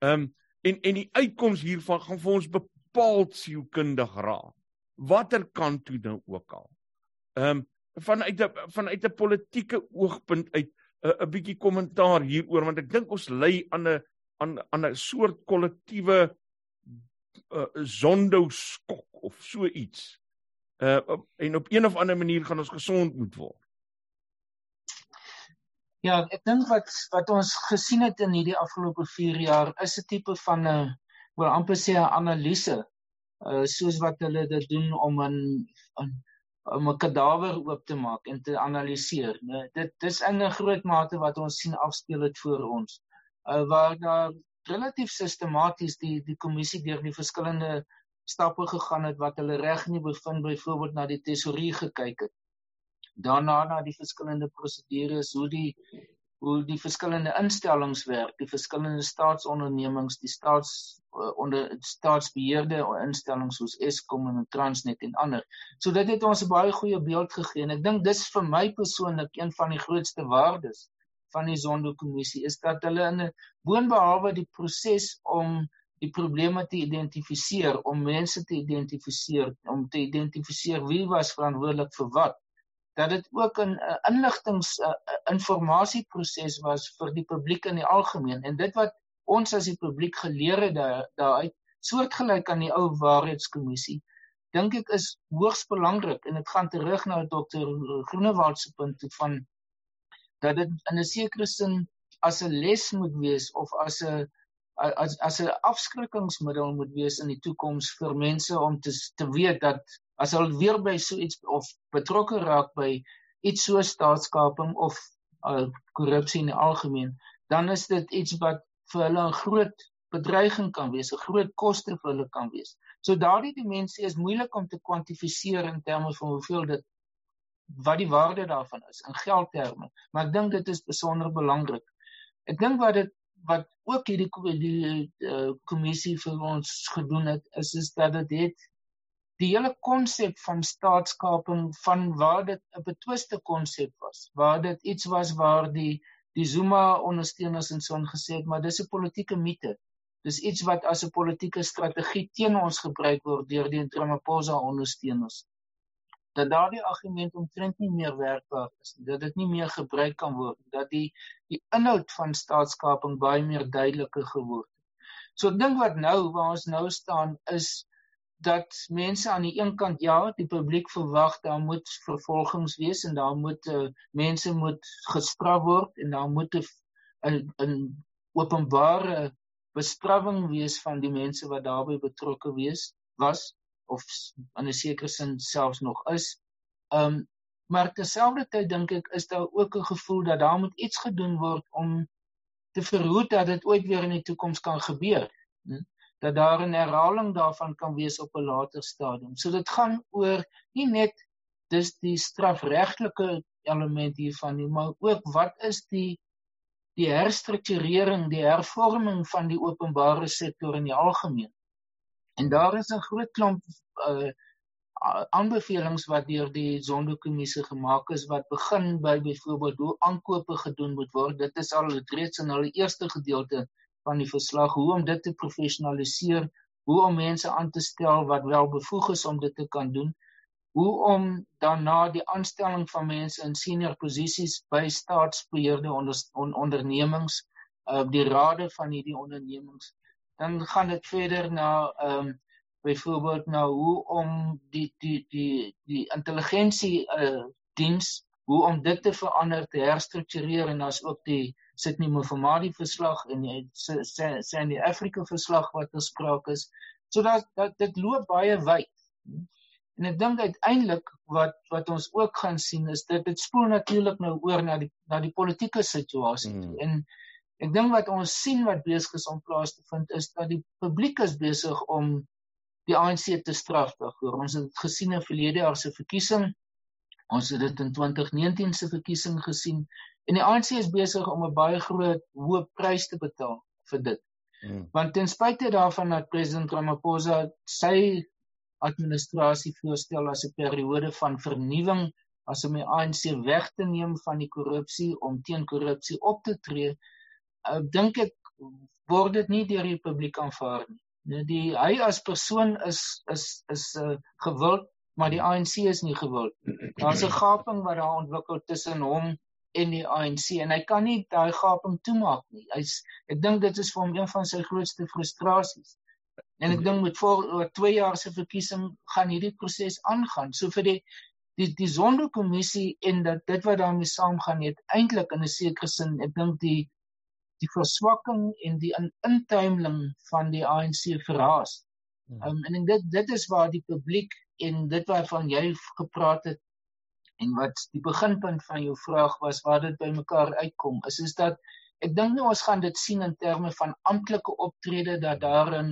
Um en en die uitkoms hiervan gaan vir ons bepaald sielkundig raak. Watter kant toe nou ook al. Um vanuit 'n vanuit 'n politieke oogpunt uit 'n 'n bietjie kommentaar hieroor want ek dink ons lê aan 'n aan aan 'n soort kollektiewe uh, zondo skok of so iets. Uh en op een of ander manier gaan ons gesond moet word. Ja, ek dink wat wat ons gesien het in hierdie afgelope 4 jaar is 'n tipe van 'n wil amper sê 'n analise uh soos wat hulle dit doen om 'n 'n 'n kadawer oop te maak en te analiseer. Nee, dit dis in 'n groot mate wat ons sien afspeel het voor ons. Uh waar daar relatief sistematies die die kommissie deur die verskillende stappe gegaan het wat hulle reg nie bevind byvoorbeeld na die tesourier gekyk het. Daarna na die verskillende prosedures hoe die hoe die verskillende instellings werk, die verskillende staatsondernemings, die staats uh, onder staatsbeheerde instellings soos Eskom en Transnet en ander. So dit het ons 'n baie goeie beeld gegee en ek dink dis vir my persoonlik een van die grootste waardes van die Zondo-kommissie is dat hulle in 'n boonbehalwe die proses om die probleme te identifiseer, om mense te identifiseer, om te identifiseer wie was verantwoordelik vir wat dat dit ook 'n inligtings informasieproses was vir die publiek in die algemeen. En dit wat ons as die publiek geleer het daaruit soortgelyk aan die ou waarheidskommissie dink ek is hoogs belangrik en dit gaan terug na dokter Groenewald se punt toe van dat dit in 'n sekere sin as 'n les moet wees of as 'n as as 'n afskrikkingsmiddel moet wees in die toekoms vir mense om te te weet dat as hulle weer by so iets of betrokke raak by iets so staatskaping of uh, korrupsie in die algemeen, dan is dit iets wat vir hulle 'n groot bedreiging kan wees, 'n groot koste vir hulle kan wees. So daardie dimensie is moeilik om te kwantifiseer in terme van hoeveel dit wat die waarde daarvan is in geldterme, maar ek dink dit is besonder belangrik. Ek dink wat dit wat ook hierdie die uh, kommissie vir ons gedoen het is is dat dit het die hele konsep van staatskaping van waar dit 'n betwiste konsep was, waar dit iets was waar die die Zuma ondersteuners en so gesê het, maar dis 'n politieke mite. Dis iets wat as 'n politieke strategie teen ons gebruik word deur die Ramaphosa ondersteuners. Dat daardie argument omtrent nie meer werkbaar is, dat dit nie meer gebruik kan word, dat die die inhoud van staatskaping baie meer duideliker geword het. So ek dink wat nou waar ons nou staan is dat mense aan die een kant ja, die publiek verwag daar moet vervolgings wees en daar moet uh, mense moet gestraf word en daar moet 'n 'n openbare bestraffing wees van die mense wat daarbey betrokke wees was of in 'n sekere sin selfs nog is. Um maar terselfdertyd dink ek is daar ook 'n gevoel dat daar moet iets gedoen word om te verhoed dat dit ooit weer in die toekoms kan gebeur. Hm? dat daar 'n herhaling daarvan kan wees op 'n later stadium. So dit gaan oor nie net dis die strafregtelike element hiervan nie, maar ook wat is die die herstrukturering, die hervorming van die openbare sektor in die algemeen. En daar is 'n groot klomp uh aanbevelings wat deur die Zondo-kommissie gemaak is wat begin by byvoorbeeld hoe aankope gedoen moet word. Dit is al reeds in hulle eerste gedeelte van die verslag hoe om dit te professionaliseer, hoe om mense aan te stel wat wel bevoeg is om dit te kan doen, hoe om daarna die aanstelling van mense in senior posisies by staatsbeheerde onder, on, ondernemings, uh die rade van hierdie ondernemings, dan gaan dit verder na ehm um, byvoorbeeld na hoe om die die die die intelligensie uh diens hoe om dit te verander te herstruktureer en as ook die Sydney Mofamadi verslag en die Sandy Africa verslag wat gespreek is sodat dat dit loop baie wyd En ek dink uiteindelik wat wat ons ook gaan sien is dit dit spoel natuurlik nou oor na die na die politieke situasie. Mm. En ek dink wat ons sien wat besig is om plaas te vind is dat die publiek is besig om die ANC te straf daarvoor. Ons het gesien in verlede jaar se verkiesing. Ons het dit in 2019 se verkiesing gesien en die ANC is besig om 'n baie groot hoë prys te betaal vir dit. Mm. Want ten spyte daarvan dat president Ramaphosa sy administrasie voorstel as 'n periode van vernuwing as om die ANC weg te neem van die korrupsie om teen korrupsie op te tree. Uh, dink ek word dit nie deur die publiek aanvaar nie. Nee, die hy as persoon is is is uh, gewild, maar die ANC is nie gewild. Daar's 'n gaping wat daar ontwikkel tussen hom en die ANC en hy kan nie daai gaping toemaak nie. Hy's ek dink dit is vir hom een van sy grootste frustrasies. En ek dink met voor oor 2 jaar se verkiesing gaan hierdie proses aangaan. So vir die die die Zondo-kommissie en dat dit wat daarmee saamgaan het eintlik in 'n sekere sin, ek dink die die verswakking en die intuimeling van die ANC verraas. Um, en dit dit is waar die publiek en dit waarvan jy gepraat het en wat die beginpunt van jou vraag was waar dit bymekaar uitkom is is dat ek dink nou ons gaan dit sien in terme van amptelike optrede dat daar 'n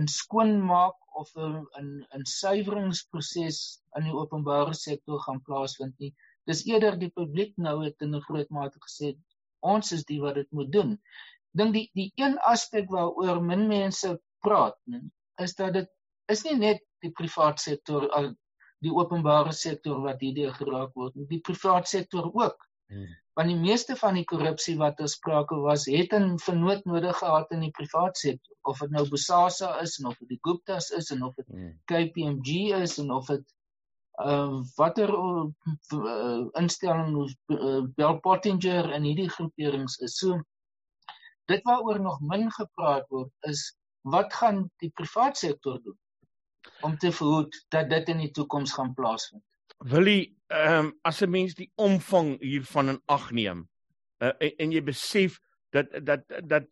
'n skoonmaak of 'n 'n 'n suiweringsproses in die openbare sektor gaan plaasvind nie. Dis eerder die publiek nou het in 'n groot mate gesê ons is die wat dit moet doen. Dink die die een aspek waaroor min mense praat, nie, is dat dit is nie net die privaat sektor al die openbare sektor wat hierdeur geraak word. Die privaat sektor ook. Hmm want die meeste van die korrupsie wat ons sprake was het 'n vernoot nodig gehad in die privaat sektor of dit nou Bosasa is en of dit die Guptas is en of dit hmm. KPMG is en of dit uh watter uh, instelling uh, Bell Pottinger en hierdie groeperings is so dit waaroor nog min gepraat word is wat gaan die privaat sektor doen om te verhoed dat dit in die toekoms gaan plaasvind Willie, ehm um, as 'n mens die omvang hiervan in ag neem uh, en, en jy besef dat dat dat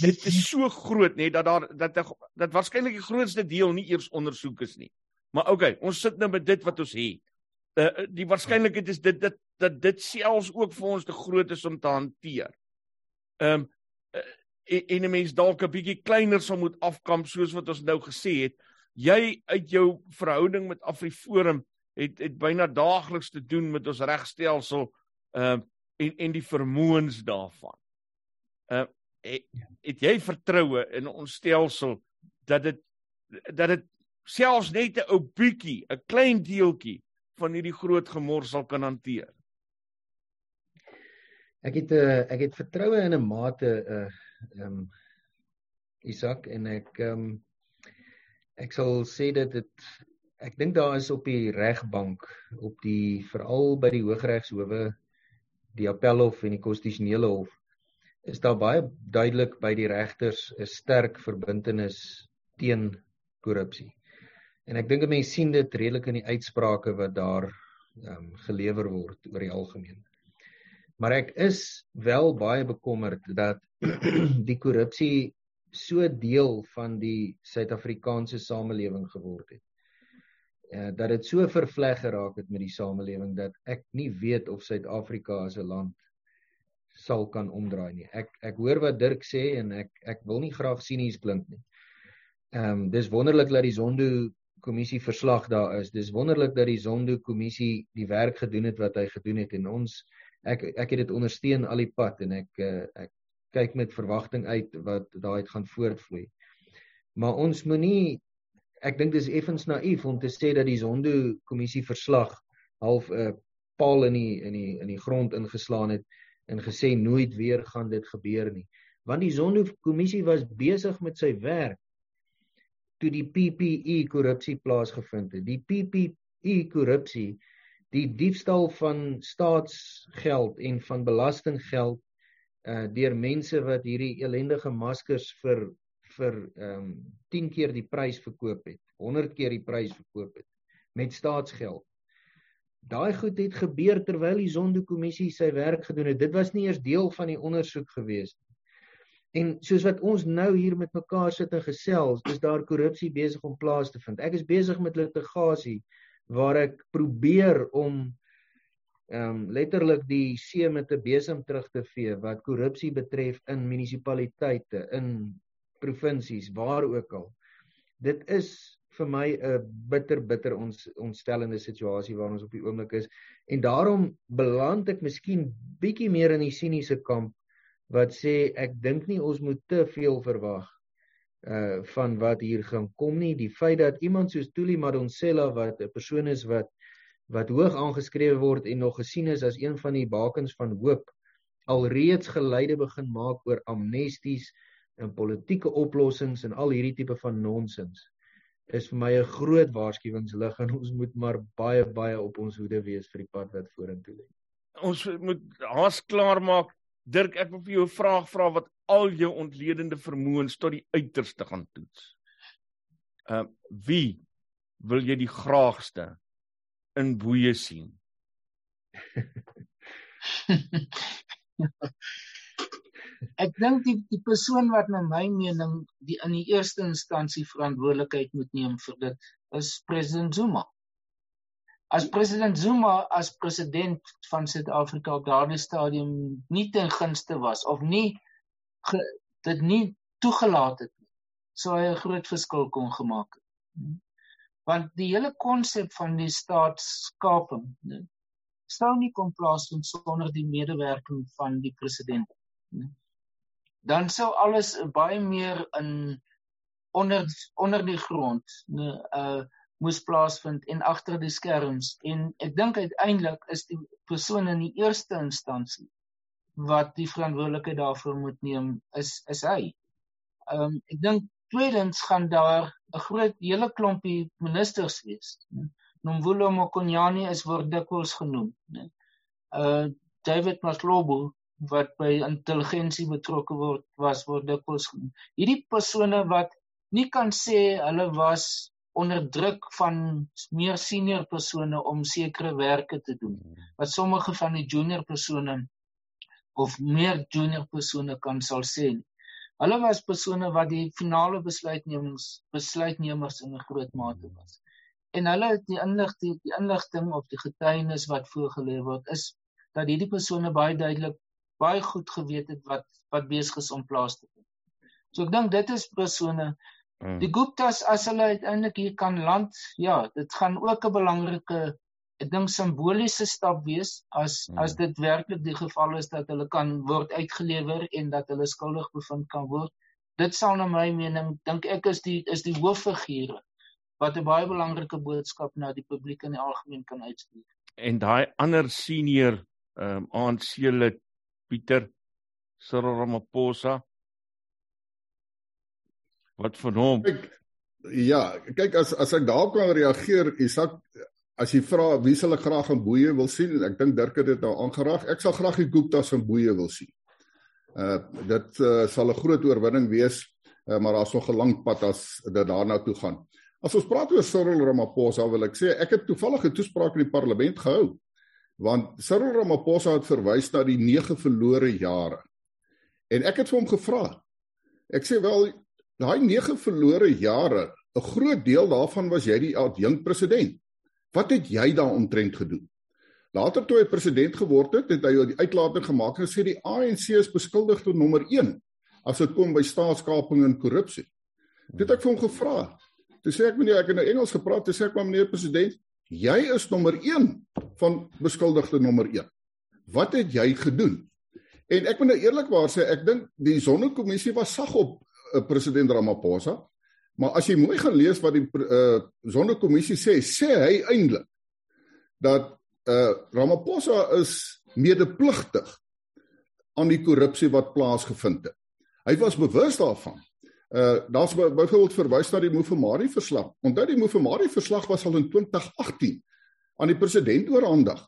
dit is so groot nê dat daar dat dat waarskynlik die grootste deel nie eers ondersoek is nie. Maar okay, ons sit nou met dit wat ons het. Uh, die waarskynlikheid is dit dit dat dit selfs ook vir ons te groot is om te hanteer. Ehm um, uh, en 'n mens dalk 'n bietjie kleiner sou moet afkamp soos wat ons nou gesê het. Jy uit jou verhouding met Afriforum het het byna daagliks te doen met ons regstelsel uh en en die vermoëns daarvan. Uh het, het jy vertroue in ons stelsel dat dit dat dit selfs net 'n ou bietjie, 'n klein deeltjie van hierdie groot gemors sal kan hanteer? Ek het 'n uh, ek het vertroue in 'n mate uh um Isak en ek um ek sal sê dat dit Ek dink daar is op die regbank op die veral by die Hooggeregshowe die Appelhof en die Konstitusionele Hof is daar baie duidelik by die regters 'n sterk verbintenis teen korrupsie. En ek dink mense sien dit redelik in die uitsprake wat daar ehm um, gelewer word oor die algemeen. Maar ek is wel baie bekommerd dat die korrupsie so deel van die Suid-Afrikaanse samelewing geword het uh, dat dit so vervleg geraak het met die samelewing dat ek nie weet of Suid-Afrika as 'n land sal kan omdraai nie. Ek ek hoor wat Dirk sê en ek ek wil nie graag sinies klink nie. Ehm um, dis wonderlik dat die Zondo kommissie verslag daar is. Dis wonderlik dat die Zondo kommissie die werk gedoen het wat hy gedoen het en ons ek ek het dit ondersteun al die pad en ek uh, ek kyk met verwagting uit wat daai gaan voortvloei. Maar ons moenie ek dink dis effens naïef om te sê dat die Zondo kommissie verslag half 'n uh, paal in die in die in die grond ingeslaan het en gesê nooit weer gaan dit gebeur nie. Want die Zondo kommissie was besig met sy werk toe die PPE korrupsie plaasgevind het. Die PPE korrupsie, die diefstal van staatsgeld en van belastinggeld uh deur mense wat hierdie ellendige maskers vir vir ehm um, 10 keer die prys verkoop het, 100 keer die prys verkoop het met staatsgeld. Daai goed het gebeur terwyl die Zondo-kommissie sy werk gedoen het. Dit was nie eers deel van die ondersoek gewees nie. En soos wat ons nou hier met mekaar sit en gesels, is daar korrupsie besig om plaas te vind. Ek is besig met litigasie waar ek probeer om ehm um, letterlik die see met 'n besem terug te vee wat korrupsie betref in munisipaliteite, in provinsies, waar ook al. Dit is vir my 'n bitter bitter ons ontstellende situasie waarin ons op die oomblik is en daarom beland ek miskien bietjie meer in die siniese kamp wat sê ek dink nie ons moet te veel verwag uh van wat hier gaan kom nie die feit dat iemand soos Tuli Madonsela wat 'n persoon is wat wat hoog aangeskrewe word en nog gesien is as een van die bakens van hoop alreeds geleide begin maak oor amnesties en politieke oplossings en al hierdie tipe van nonsens is vir my 'n groot waarskuwingslig en ons moet maar baie baie op ons hoede wees vir die pad wat vorentoe lê. Ons moet haas klaar maak Dirk, ek wil vir jou 'n vraag vra wat al jou ontledende vermoëns tot die uiterste gaan toets. Uh wie wil jy die graagste in boeye sien? ek dink die die persoon wat na my mening die in die eerste instansie verantwoordelikheid moet neem vir dit is president Zuma. As president Zuma as president van Suid-Afrika op daardie stadium nie ten gunste was of nie ge, dit nie toegelaat het nie, sou hy 'n groot verskil kon gemaak het. Want die hele konsep van die staatskaping, nee, sou nie kon plaasvind sonder die medewerking van die president nie. Dan sou alles baie meer in onder onder die grond, nee, uh moes plaasvind en agter die skerms en ek dink uiteindelik is die persoon in die eerste instansie wat die verantwoordelikheid daarvoor moet neem is is hy. Ehm um, ek dink tweedens gaan daar 'n groot hele klompie ministers wees. Nomvulo Mokonyane is word dikwels genoem, né? Uh David Maslobo wat by intelligensie betrokke word was word dikwels genoem. Hierdie persone wat nie kan sê hulle was onder druk van meer senior persone om sekere werke te doen. Wat sommige van die junior persone of meer junior persone kan sal sê hulle was persone wat die finale besluitnemings besluitnemers in 'n groot mate was. En hulle het die inligting die inligting of die getuienis wat voorgelê word is dat hierdie persone baie duidelik baie goed geweet het wat wat besig is om plaas te vind. So ek dink dit is persone Mm. Die Guptas as hulle uiteindelik hier kan land, ja, dit gaan ook 'n belangrike ek dink simboliese stap wees as mm. as dit werklik die geval is dat hulle kan word uitgelewer en dat hulle skuldig bevind kan word. Dit sal na my mening dink ek is die is die hooffigure wat 'n baie belangrike boodskap na die publiek in die algemeen kan uitstuur. En daai ander senior ehm um, ANC lid Pieter Cyril Ramaphosa Wat van hom? Kyk, ja, kyk as as ek daarop kan reageer, Isak, as jy vra wie sal ek graag in boeye wil sien, ek dink Dirk het dit nou aangeraak. Ek sal graag die Guptas in boeye wil sien. Uh dit uh, sal 'n groot oorwinning wees, uh, maar daar's nog 'n lang pad as dit daarna toe gaan. As ons praat oor Cyril Ramaphosa, wil ek sê ek het toevallig 'n toespraak in die parlement gehou. Want Cyril Ramaphosa het verwys na die 9 verlore jare. En ek het vir hom gevra. Ek sê wel daai 9 verlore jare, 'n groot deel daarvan was jy die adjunk president. Wat het jy daaroontrent gedoen? Later toe hy president geword het, het hy die uitlating gemaak en gesê die ANC is beskuldig tot nommer 1 as dit kom by staatskaping en korrupsie. Dit het ek vir hom gevra. Toe sê ek meneer, ek het nou Engels gepraat, toe sê ek maar meneer president, jy is nommer 1 van beskuldigde nommer 1. Wat het jy gedoen? En ek moet nou eerlikwaar sê, ek dink die Sonnekommissie was sag op president Ramaphosa. Maar as jy mooi gaan lees wat die uh, Sonnekommissie sê, sê hy eintlik dat uh, Ramaphosa is medepligtig aan die korrupsie wat plaasgevind het. Hy was bewus daarvan. Uh daar's byvoorbeeld verwys na die Mofamari verslag. Onthou die Mofamari verslag was al in 2018 aan die president oorhandig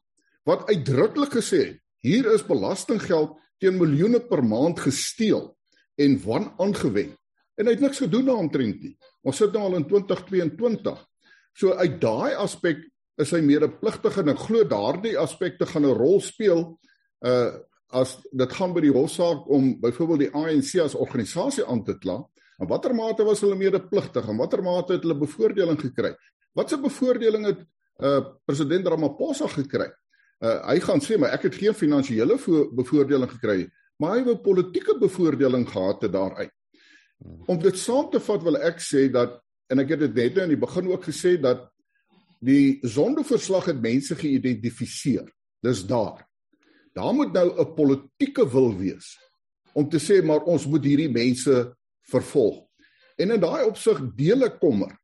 wat uitdruklik gesê het hier is belastinggeld teen miljoene per maand gesteel en wan aangewend. En hy het niks gedoen daaromtrent nie. Ons sit nou al in 2022. So uit daai aspek is hy medepligtig en ek glo daardie aspekte gaan 'n rol speel uh as dit gaan by die hofsaak om byvoorbeeld die ANC as organisasie aan te kla. In watter mate was hulle medepligtig en watter mate het hulle bevoordeling gekry? Watse bevoordeling het uh president Ramaphosa gekry? Uh hy gaan sê maar ek het geen finansiële bevoordeling gekry, maar hy het 'n politieke bevoordeling gehad te daaruit. Om dit saam te vat wil ek sê dat en ek het dit net nou in die begin ook gesê dat die sondeverslag het mense geïdentifiseer. Dis daar. Daar moet nou 'n politieke wil wees om te sê maar ons moet hierdie mense vervolg. En in daai opsig deel ek kommer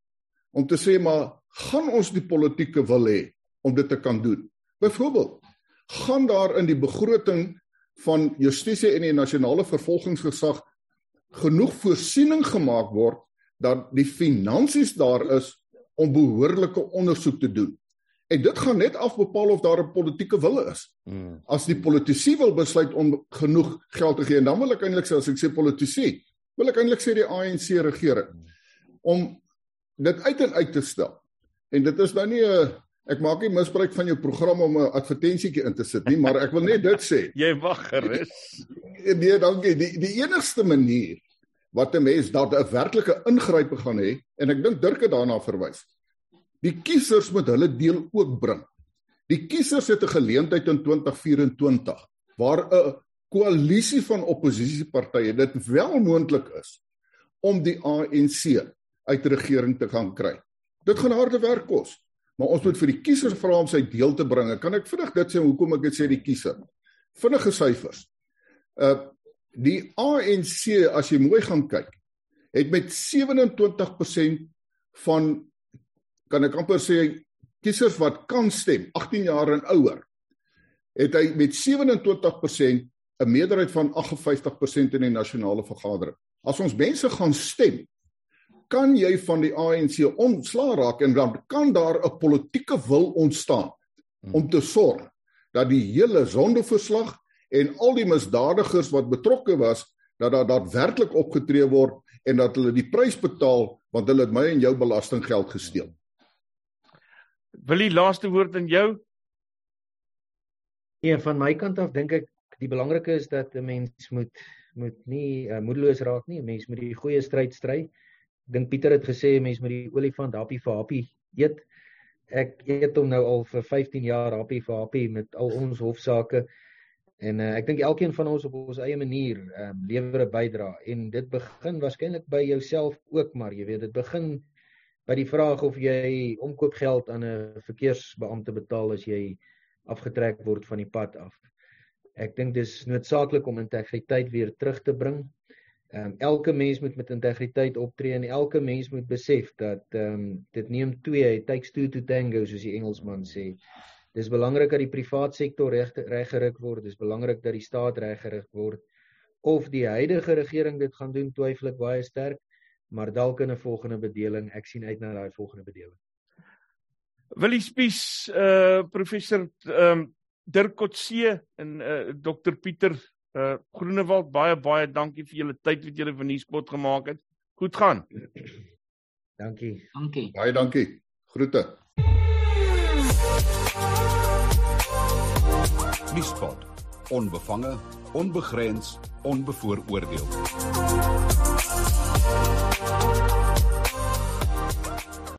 om te sê maar gaan ons die politieke wil hê om dit te kan doen. Byvoorbeeld, gaan daar in die begroting van justisie en die nasionale vervolgingsgesag genoeg voorsiening gemaak word dat die finansies daar is om behoorlike ondersoek te doen. En dit gaan net afbepaal of daar 'n politieke wil is. Hmm. As die politici wil besluit om genoeg geld te gee en dan wil ek eintlik sê as ek sê politici, wil ek eintlik sê die ANC regering om dit uit en uit te stel. En dit is nou nie 'n ek maak nie misbruik van jou program om 'n advertensietjie in te sit nie, maar ek wil net dit sê. Jy wag gerus. Nee, dankie. Die die enigste manier wat 'n mens dat 'n werklike ingryping gaan hê en ek dink Dirk het daarna verwys Die kiesers moet hulle deel ook bring. Die kiesers het 'n geleentheid in 2024 waar 'n koalisie van oppositiepartye dit wel moontlik is om die ANC uit regering te gaan kry. Dit gaan harde werk kos, maar ons moet vir die kiesers vra om sy deel te bring. Kan ek vinnig dit sê hoekom ek dit sê die kiezer? Vinnige syfers. Uh die ANC as jy mooi gaan kyk, het met 27% van kan ek amper sê kiesers wat kan stem 18 jaar en ouer het hy met 27% 'n meerderheid van 58% in die nasionale vergadering. As ons mense gaan stem, kan jy van die ANC ontslaa raak en dan kan daar 'n politieke wil ontstaan om te sorg dat die hele sondeverslag en al die misdadigers wat betrokke was dat daar daadwerklik opgetree word en dat hulle die prys betaal want hulle het my en jou belastinggeld gesteel. Wil die laaste woord aan jou? Ja, van my kant af dink ek die belangrike is dat 'n mens moet moet nie uh, moedeloos raak nie. 'n Mens moet die goeie stryd stry. Dink Pieter het gesê 'n mens moet die olifant happie vir happie eet. Ek eet hom nou al vir 15 jaar happie vir happie met al ons hofsaake. En uh, ek dink elkeen van ons op ons eie manier um, lewer 'n bydrae en dit begin waarskynlik by jouself ook maar jy weet dit begin by die vraag of jy omkoopgeld aan 'n verkeersbeampte betaal as jy afgetrek word van die pad af. Ek dink dis noodsaaklik om integriteit weer terug te bring. Ehm um, elke mens moet met integriteit optree en elke mens moet besef dat ehm um, dit neem twee, it takes two to tango soos die Engelsman sê. Dis belangrik dat die privaat sektor reg reggerig word, dis belangrik dat die staat reggerig word. Of die huidige regering dit gaan doen, twyfel ek baie sterk maar dalk in 'n volgende bedeling. Ek sien uit na daai volgende bedeling. Willie Spies, uh professor ehm um, Dirk Kotse en uh Dr Pieter uh Groenewald, baie baie dankie vir julle tyd wat julle van hier spot gemaak het. Goed gaan. Dankie. Dankie. Baie dankie. Groete. Nuuspot. Onbevange, onbegrens, onbevooroordeel.